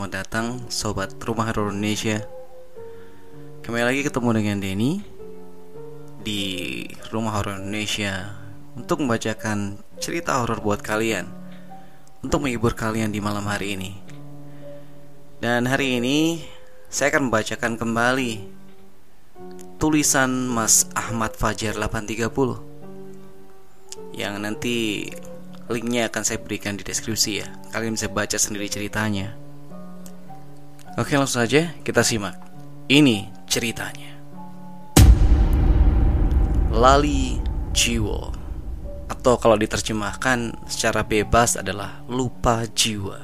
Selamat datang Sobat Rumah Horor Indonesia. Kembali lagi ketemu dengan Denny Di Rumah Horor Indonesia Untuk membacakan cerita horor buat kalian Untuk menghibur kalian di malam hari ini. Dan hari ini saya akan membacakan kembali Tulisan Mas Ahmad Fajar 830 Yang nanti Linknya akan saya berikan di deskripsi ya. Kalian bisa baca sendiri ceritanya Oke langsung saja kita simak. Ini ceritanya. Lali Jiwo Atau kalau diterjemahkan secara bebas adalah lupa jiwa.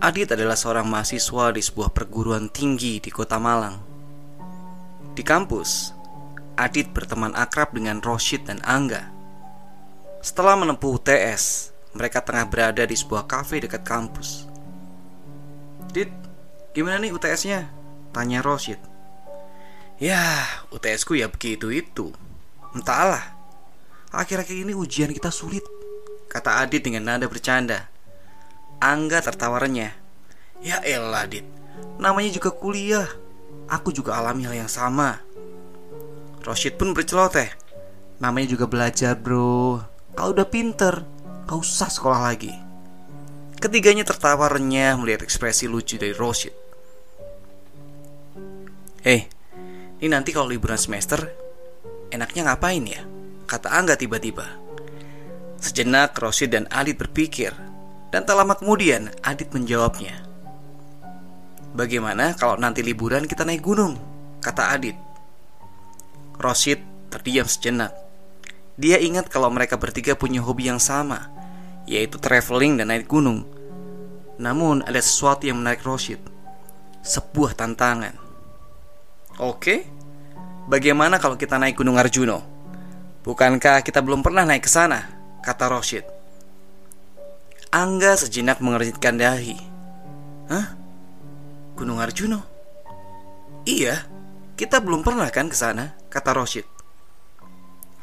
Adit adalah seorang mahasiswa di sebuah perguruan tinggi di kota Malang. Di kampus, Adit berteman akrab dengan Roshid dan Angga. Setelah menempuh UTS, mereka tengah berada di sebuah kafe dekat kampus. Gimana nih UTS-nya? Tanya Roshid. Ya, UTS-ku ya begitu itu. Entahlah. Akhir-akhir ini ujian kita sulit, kata Adit dengan nada bercanda. Angga tertawarnya. Ya elah, Dit. Namanya juga kuliah. Aku juga alami hal yang sama. Roshid pun berceloteh. Namanya juga belajar, bro. Kalau udah pinter, gak usah sekolah lagi. Ketiganya tertawa renyah melihat ekspresi lucu dari Roshid. Hei, ini nanti kalau liburan semester, enaknya ngapain ya? Kata Angga tiba-tiba. Sejenak Roshid dan Adit berpikir, dan tak lama kemudian Adit menjawabnya. Bagaimana kalau nanti liburan kita naik gunung? Kata Adit. Roshid terdiam sejenak. Dia ingat kalau mereka bertiga punya hobi yang sama, yaitu traveling dan naik gunung. Namun ada sesuatu yang menarik Roshid. Sebuah tantangan. Oke, bagaimana kalau kita naik Gunung Arjuno? Bukankah kita belum pernah naik ke sana? Kata Roshid. Angga sejenak mengerjitkan dahi. Hah? Gunung Arjuno? Iya, kita belum pernah kan ke sana, kata Roshid.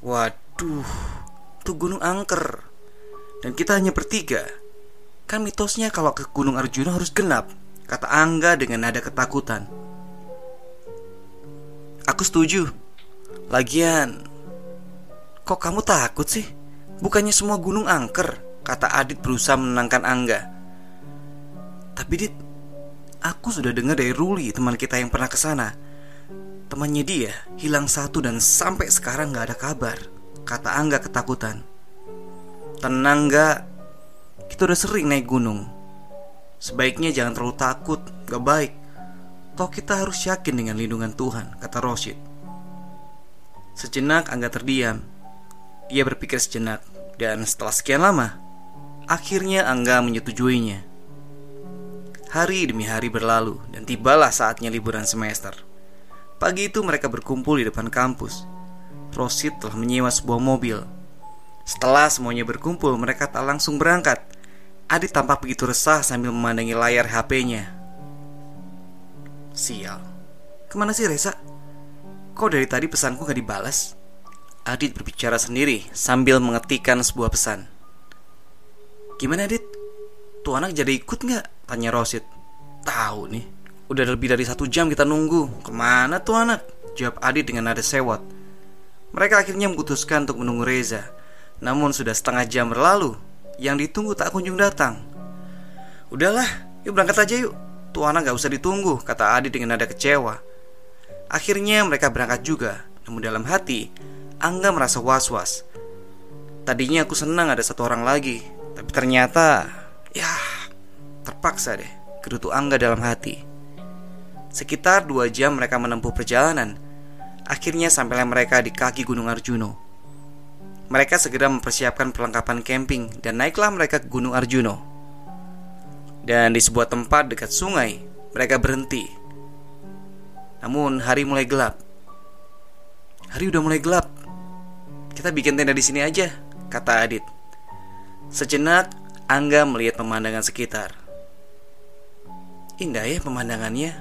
Waduh, itu gunung angker Dan kita hanya bertiga. Kan mitosnya kalau ke gunung Arjuna harus genap Kata Angga dengan nada ketakutan. Aku setuju. Lagian Kok kamu takut sih? Bukannya semua gunung angker Kata Adit berusaha menenangkan Angga. Tapi Dit Aku sudah dengar dari Ruli teman kita yang pernah ke sana. Temannya dia hilang satu dan sampai sekarang gak ada kabar Kata Angga ketakutan Tenang gak Kita udah sering naik gunung. Sebaiknya jangan terlalu takut Gak baik. Toh kita harus yakin dengan lindungan Tuhan Kata Roshid Sejenak Angga terdiam. Dia berpikir sejenak Dan setelah sekian lama Akhirnya Angga menyetujuinya. Hari demi hari berlalu Dan tibalah saatnya liburan semester. Pagi itu mereka berkumpul di depan kampus. Rosid telah menyewa sebuah mobil. Setelah semuanya berkumpul, mereka tak langsung berangkat. Adit tampak begitu resah sambil memandangi layar HP-nya. Sial, ke mana sih Reza? Kok dari tadi pesanku gak dibalas? Adit berbicara sendiri sambil mengetikkan sebuah pesan. Gimana Adit? Tuh anak jadi ikut gak? Tanya Rosid. Tahu nih, Udah lebih dari satu jam kita nunggu Ke mana tuh anak? Jawab Adit dengan nada sewot Mereka akhirnya memutuskan untuk menunggu Reza Namun sudah setengah jam berlalu Yang ditunggu tak kunjung datang Udahlah, yuk berangkat aja yuk tuh anak gak usah ditunggu, kata Adit dengan nada kecewa. Akhirnya mereka berangkat juga, namun dalam hati, Angga merasa was-was. Tadinya aku senang ada satu orang lagi, tapi ternyata, ya, terpaksa deh, gerutu Angga dalam hati. Sekitar dua jam mereka menempuh perjalanan. Akhirnya sampailah mereka di kaki Gunung Arjuno. Mereka segera mempersiapkan perlengkapan camping dan naiklah mereka ke Gunung Arjuno. Dan di sebuah tempat dekat sungai, mereka berhenti. Namun hari mulai gelap. Hari udah mulai gelap. Kita bikin tenda di sini aja, kata Adit. Sejenak, Angga melihat pemandangan sekitar. Indah ya pemandangannya.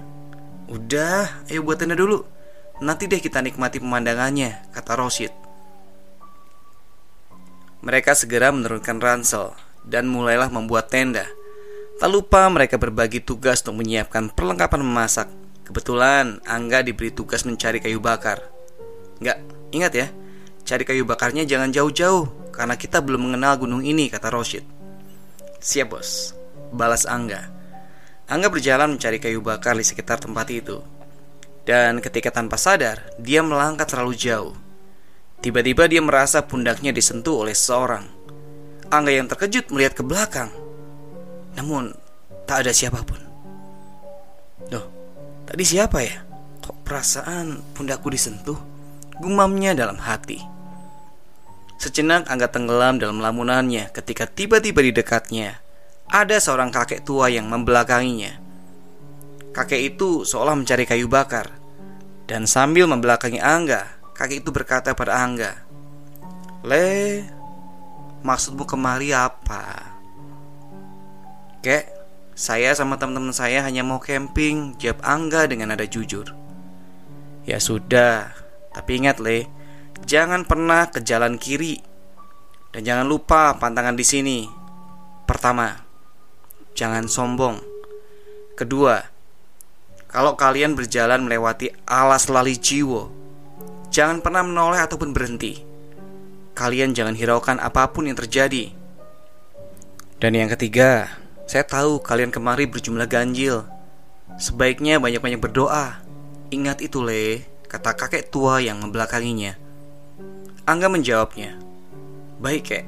Udah, ayo buat tenda dulu. Nanti deh kita nikmati pemandangannya, kata Rosid. Mereka segera menurunkan ransel dan mulailah membuat tenda. Tak lupa mereka berbagi tugas untuk menyiapkan perlengkapan memasak. Kebetulan Angga diberi tugas mencari kayu bakar. Enggak, ingat ya, cari kayu bakarnya jangan jauh-jauh karena kita belum mengenal gunung ini, kata Roshid. Siap bos, balas Angga. Angga berjalan mencari kayu bakar di sekitar tempat itu. Dan ketika tanpa sadar, dia melangkah terlalu jauh. Tiba-tiba dia merasa pundaknya disentuh oleh seorang. Angga yang terkejut melihat ke belakang. Namun, tak ada siapa pun. Loh, tadi siapa ya? Kok perasaan pundakku disentuh? Gumamnya dalam hati. Sejenak Angga tenggelam dalam lamunannya ketika tiba-tiba di dekatnya ada seorang kakek tua yang membelakanginya. Kakek itu seolah mencari kayu bakar dan sambil membelakangi Angga, Kakek itu berkata pada Angga, "Le, maksudmu kemari apa?" Kek, saya sama teman-teman saya hanya mau camping, jawab Angga dengan nada jujur. Ya sudah, tapi ingat Le, jangan pernah ke jalan kiri. Dan jangan lupa pantangan di sini. Pertama, jangan sombong. Kedua, kalau kalian berjalan melewati alas lali jiwo, Jangan pernah menoleh ataupun berhenti. Kalian jangan hiraukan apa pun yang terjadi. Dan yang ketiga, saya tahu kalian kemari berjumlah ganjil. Sebaiknya banyak-banyak berdoa. Ingat itu, Le, kata kakek tua yang membelakanginya. Angga menjawabnya. Baik, kek.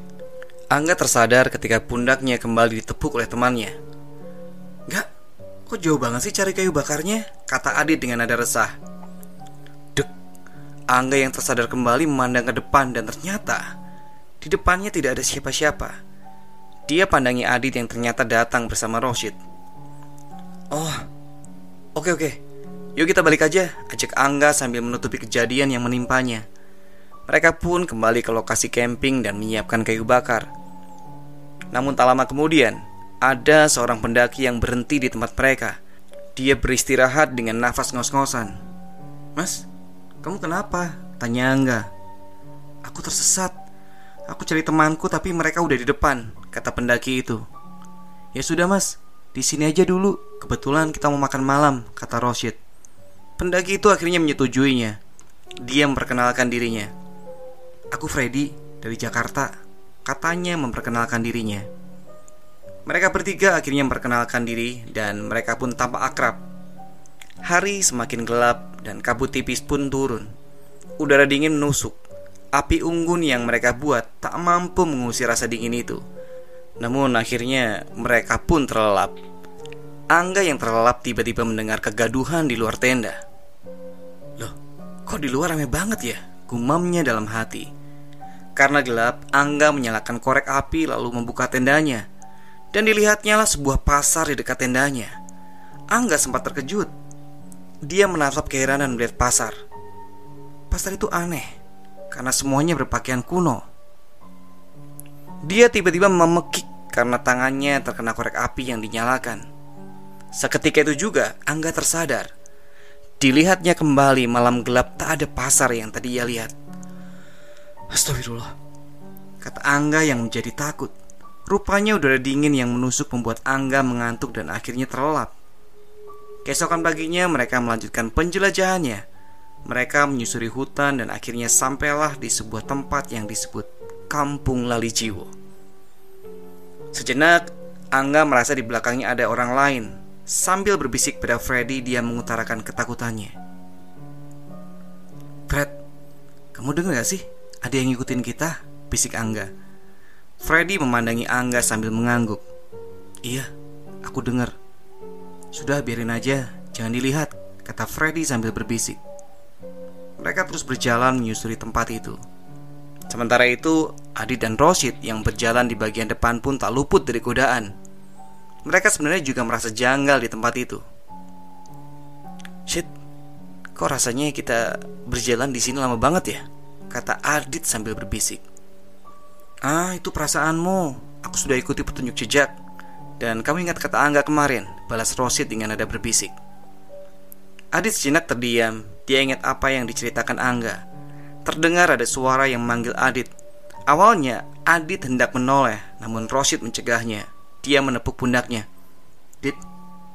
Angga tersadar ketika pundaknya kembali ditepuk oleh temannya. Gak, kok jauh banget sih cari kayu bakarnya? Kata Adit dengan nada resah. Angga yang tersadar kembali memandang ke depan dan ternyata di depannya tidak ada siapa-siapa. Dia pandangi Adit yang ternyata datang bersama Roshid. Oh, oke oke. Yuk kita balik aja, ajak Angga sambil menutupi kejadian yang menimpanya. Mereka pun kembali ke lokasi camping dan menyiapkan kayu bakar. Namun tak lama kemudian, ada seorang pendaki yang berhenti di tempat mereka. Dia beristirahat dengan nafas ngos-ngosan. Mas, kamu kenapa? Tanya Angga. Aku tersesat. Aku cari temanku tapi mereka udah di depan Kata pendaki itu. Ya sudah mas. Di sini aja dulu. Kebetulan kita mau makan malam Kata Roshid. Pendaki itu akhirnya menyetujuinya. Dia memperkenalkan dirinya. Aku Freddy dari Jakarta Katanya memperkenalkan dirinya. Mereka bertiga akhirnya memperkenalkan diri Dan mereka pun tampak akrab Hari semakin gelap dan kabut tipis pun turun. Udara dingin menusuk. Api unggun yang mereka buat tak mampu mengusir rasa dingin itu. Namun akhirnya mereka pun terlelap. Angga yang terlelap tiba-tiba mendengar kegaduhan di luar tenda. Loh, kok di luar rame banget ya? Gumamnya dalam hati. Karena gelap, Angga menyalakan korek api lalu membuka tendanya. Dan dilihatnya lah sebuah pasar di dekat tendanya. Angga sempat terkejut dia menatap keheranan melihat pasar. Pasar itu aneh karena semuanya berpakaian kuno. Dia tiba-tiba memekik karena tangannya terkena korek api yang dinyalakan. Seketika itu juga Angga tersadar. Dilihatnya kembali malam gelap tak ada pasar yang tadi ia lihat. Astagfirullah. Kata Angga yang menjadi takut. Rupanya udara dingin yang menusuk membuat Angga mengantuk dan akhirnya terlelap. Keesokan paginya mereka melanjutkan penjelajahannya. Mereka menyusuri hutan dan akhirnya sampailah di sebuah tempat yang disebut Kampung Lali Jiwo. Sejenak, Angga merasa di belakangnya ada orang lain. Sambil berbisik pada Freddy, dia mengutarakan ketakutannya. Fred, kamu dengar gak sih? Ada yang ngikutin kita? Bisik Angga. Freddy memandangi Angga sambil mengangguk. Iya, aku dengar. Sudah biarin aja, jangan dilihat, kata Freddy sambil berbisik. Mereka terus berjalan menyusuri tempat itu. Sementara itu, Adit dan Roshid yang berjalan di bagian depan pun tak luput dari godaan. Mereka sebenarnya juga merasa janggal di tempat itu. Shit, kok rasanya kita berjalan di sini lama banget ya? Kata Adit sambil berbisik. Ah, itu perasaanmu. Aku sudah ikuti petunjuk jejak. Dan kamu ingat kata Angga kemarin, balas Rosid dengan nada berbisik. Adit sejenak terdiam. Dia ingat apa yang diceritakan Angga. Terdengar ada suara yang memanggil Adit. Awalnya, Adit hendak menoleh, namun Rosid mencegahnya. Dia menepuk pundaknya. Dit,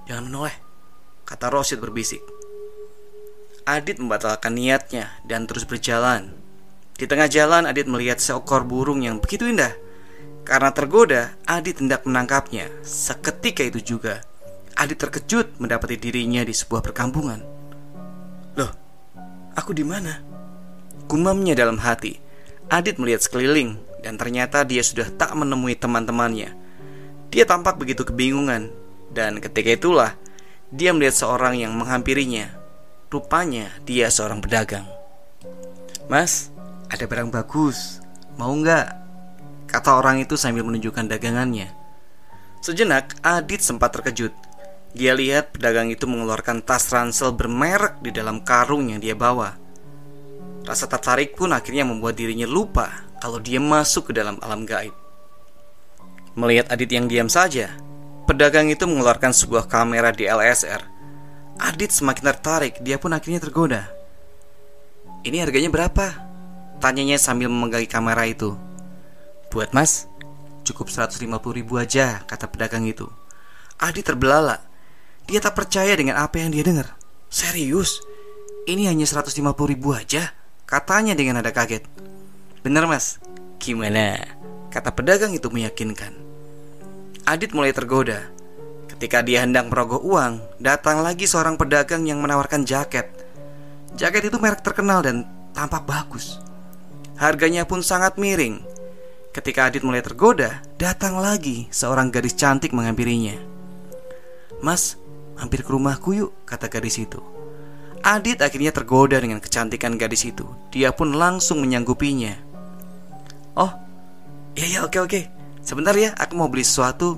jangan menoleh, kata Rosid berbisik. Adit membatalkan niatnya dan terus berjalan. Di tengah jalan, Adit melihat seekor burung yang begitu indah. Karena tergoda, Adit hendak menangkapnya. Seketika itu juga, Adit terkejut mendapati dirinya di sebuah perkampungan. Loh, aku di mana? Gumamnya dalam hati. Adit melihat sekeliling dan ternyata dia sudah tak menemui teman-temannya. Dia tampak begitu kebingungan dan ketika itulah dia melihat seorang yang menghampirinya. Rupanya dia seorang pedagang. Mas, ada barang bagus. Mau nggak? Kata orang itu sambil menunjukkan dagangannya. Sejenak, Adit sempat terkejut. Dia lihat pedagang itu mengeluarkan tas ransel bermerek di dalam karung yang dia bawa. Rasa tertarik pun akhirnya membuat dirinya lupa kalau dia masuk ke dalam alam gaib. Melihat Adit yang diam saja, pedagang itu mengeluarkan sebuah kamera di LSR. Adit semakin tertarik, dia pun akhirnya tergoda. Ini harganya berapa? Tanyanya sambil memegangi kamera itu. Buat mas, cukup 150 ribu aja, kata pedagang itu. Adit terbelalak. Dia tak percaya dengan apa yang dia dengar. Serius? Ini hanya 150 ribu aja? Katanya dengan nada kaget. Bener mas, gimana? Kata pedagang itu meyakinkan. Adit mulai tergoda. Ketika dia hendak merogoh uang, datang lagi seorang pedagang yang menawarkan jaket. Jaket itu merek terkenal dan tampak bagus. Harganya pun sangat miring. Ketika Adit mulai tergoda, datang lagi seorang gadis cantik menghampirinya. Mas, hampir ke rumahku yuk, kata gadis itu. Adit akhirnya tergoda dengan kecantikan gadis itu. Dia pun langsung menyanggupinya. Oh, iya ya oke oke. Sebentar ya, aku mau beli sesuatu.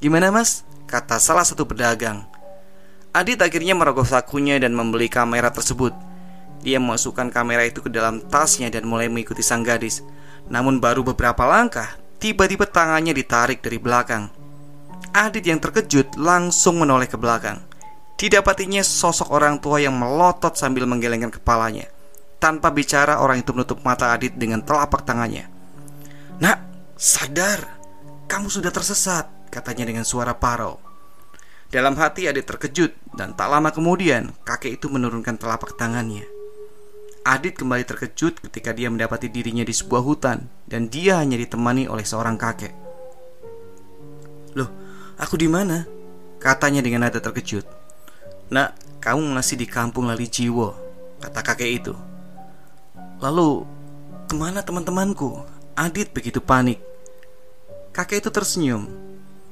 Gimana mas? Kata salah satu pedagang. Adit akhirnya merogoh sakunya dan membeli kamera tersebut. Dia memasukkan kamera itu ke dalam tasnya dan mulai mengikuti sang gadis. Namun baru beberapa langkah, tiba-tiba tangannya ditarik dari belakang. Adit yang terkejut langsung menoleh ke belakang. Didapatinya sosok orang tua yang melotot sambil menggelengkan kepalanya. Tanpa bicara, orang itu menutup mata Adit dengan telapak tangannya. Nak, sadar, kamu sudah tersesat, katanya dengan suara parau. Dalam hati Adit terkejut dan tak lama kemudian kakek itu menurunkan telapak tangannya. Adit kembali terkejut ketika dia mendapati dirinya di sebuah hutan dan dia hanya ditemani oleh seorang kakek. Loh, aku di mana? Katanya dengan nada terkejut. Nak, kamu masih di kampung Lali Jiwo, kata kakek itu. Lalu, ke mana teman-temanku? Adit begitu panik. Kakek itu tersenyum.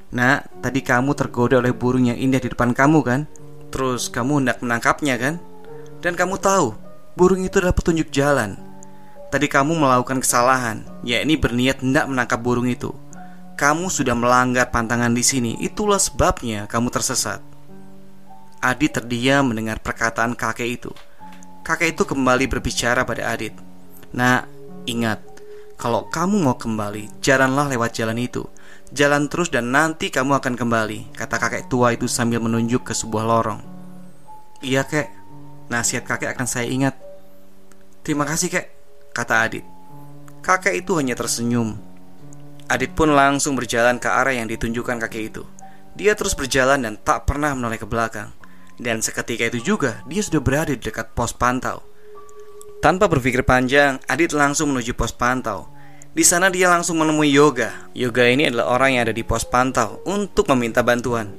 Nak, tadi kamu tergoda oleh burung yang indah di depan kamu kan? Terus kamu hendak menangkapnya kan? Dan kamu tahu, burung itu adalah petunjuk jalan. Tadi kamu melakukan kesalahan, yakni berniat hendak menangkap burung itu. Kamu sudah melanggar pantangan di sini, itulah sebabnya kamu tersesat. Adit terdiam mendengar perkataan kakek itu. Kakek itu kembali berbicara pada Adit. Nah, ingat, kalau kamu mau kembali, jalanlah lewat jalan itu. Jalan terus dan nanti kamu akan kembali, kata kakek tua itu sambil menunjuk ke sebuah lorong. Iya kek, nasihat kakek akan saya ingat. Terima kasih kek, kata Adit. Kakek itu hanya tersenyum. Adit pun langsung berjalan ke arah yang ditunjukkan kakek itu. Dia terus berjalan dan tak pernah menoleh ke belakang. Dan seketika itu juga dia sudah berada di dekat pos pantau. Tanpa berpikir panjang, Adit langsung menuju pos pantau. Di sana dia langsung menemui Yoga. Yoga ini adalah orang yang ada di pos pantau untuk meminta bantuan.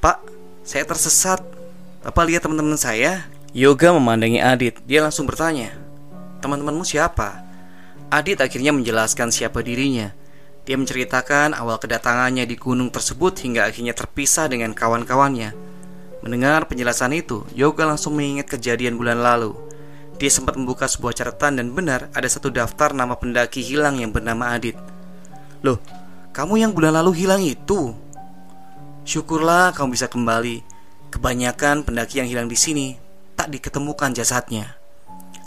Pak, saya tersesat. Bapak lihat teman-teman saya? Yoga memandangi Adit. Dia langsung bertanya, teman-temanmu siapa? Adit akhirnya menjelaskan siapa dirinya. Dia menceritakan awal kedatangannya di gunung tersebut hingga akhirnya terpisah dengan kawan-kawannya. Mendengar penjelasan itu, Yoga langsung mengingat kejadian bulan lalu. Dia sempat membuka sebuah catatan dan benar ada satu daftar nama pendaki hilang yang bernama Adit. Loh, kamu yang bulan lalu hilang itu? Syukurlah kamu bisa kembali. Kebanyakan pendaki yang hilang di sini tak diketemukan jasadnya.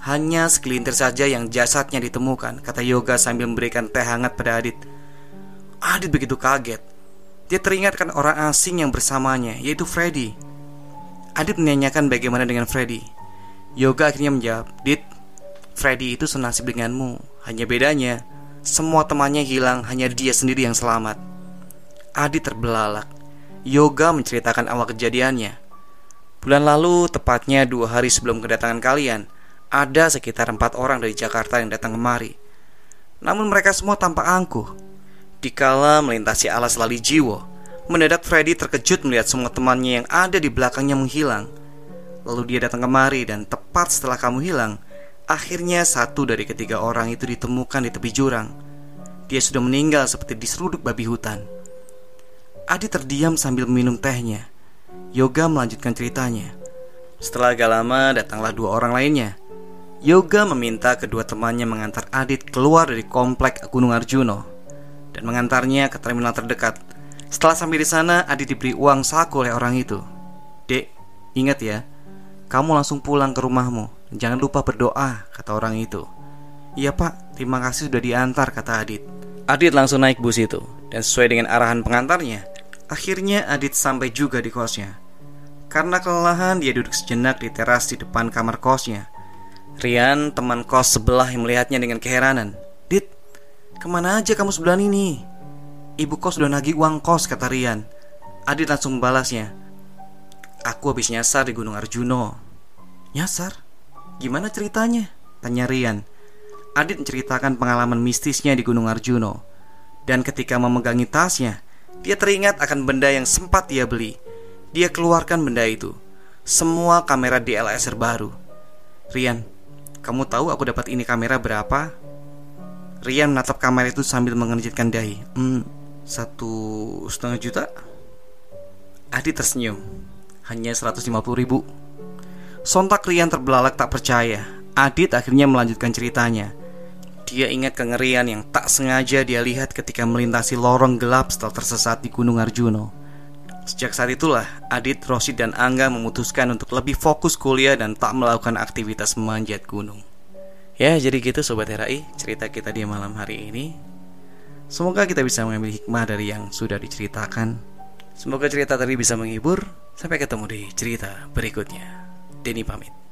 Hanya segelintir saja yang jasadnya ditemukan, kata Yoga sambil memberikan teh hangat pada Adit. Adit begitu kaget. Dia teringatkan orang asing yang bersamanya, yaitu Freddy. Adit menanyakan bagaimana dengan Freddy. Yoga akhirnya menjawab, Dit, Freddy itu senasib denganmu. Hanya bedanya, semua temannya hilang, hanya dia sendiri yang selamat. Adit terbelalak. Yoga menceritakan awal kejadiannya. Bulan lalu, tepatnya dua hari sebelum kedatangan kalian, ada sekitar empat orang dari Jakarta yang datang kemari. Namun mereka semua tampak angkuh. Dikala melintasi alas lali jiwo, mendadak Freddy terkejut melihat semua temannya yang ada di belakangnya menghilang. Lalu dia datang kemari dan tepat setelah kamu hilang, akhirnya satu dari ketiga orang itu ditemukan di tepi jurang. Dia sudah meninggal seperti diseruduk babi hutan. Adi terdiam sambil minum tehnya. Yoga melanjutkan ceritanya. Setelah agak lama datanglah dua orang lainnya. Yoga meminta kedua temannya mengantar Adit keluar dari komplek Gunung Arjuno dan mengantarnya ke terminal terdekat. Setelah sampai di sana, Adit diberi uang saku oleh orang itu. Dek, ingat ya, kamu langsung pulang ke rumahmu jangan lupa berdoa, kata orang itu. Iya pak, terima kasih sudah diantar, kata Adit. Adit langsung naik bus itu dan sesuai dengan arahan pengantarnya, Akhirnya Adit sampai juga di kosnya. Karena kelelahan, dia duduk sejenak di teras di depan kamar kosnya. Rian, teman kos sebelah yang melihatnya dengan keheranan. Dit, ke mana aja kamu sebulan ini? Ibu kos sudah nagih uang kos, kata Rian. Adit langsung membalasnya. Aku habis nyasar di Gunung Arjuno. Nyasar? Gimana ceritanya? Tanya Rian. Adit menceritakan pengalaman mistisnya di Gunung Arjuno. Dan ketika memegangi tasnya, dia teringat akan benda yang sempat dia beli. Dia keluarkan benda itu. Semua kamera DSLR baru. Rian, kamu tahu aku dapat ini kamera berapa? Rian menatap kamera itu sambil mengerjitkan dahi. Hmm, satu setengah juta? Adi tersenyum. Hanya 150 ribu. Sontak Rian terbelalak tak percaya. Adit akhirnya melanjutkan ceritanya. Dia ingat kengerian yang tak sengaja dia lihat ketika melintasi lorong gelap setelah tersesat di Gunung Arjuno. Sejak saat itulah, Adit, Rosid, dan Angga memutuskan untuk lebih fokus kuliah dan tak melakukan aktivitas memanjat gunung. Ya, jadi gitu Sobat RAI, cerita kita di malam hari ini. Semoga kita bisa mengambil hikmah dari yang sudah diceritakan. Semoga cerita tadi bisa menghibur. Sampai ketemu di cerita berikutnya. Denny pamit.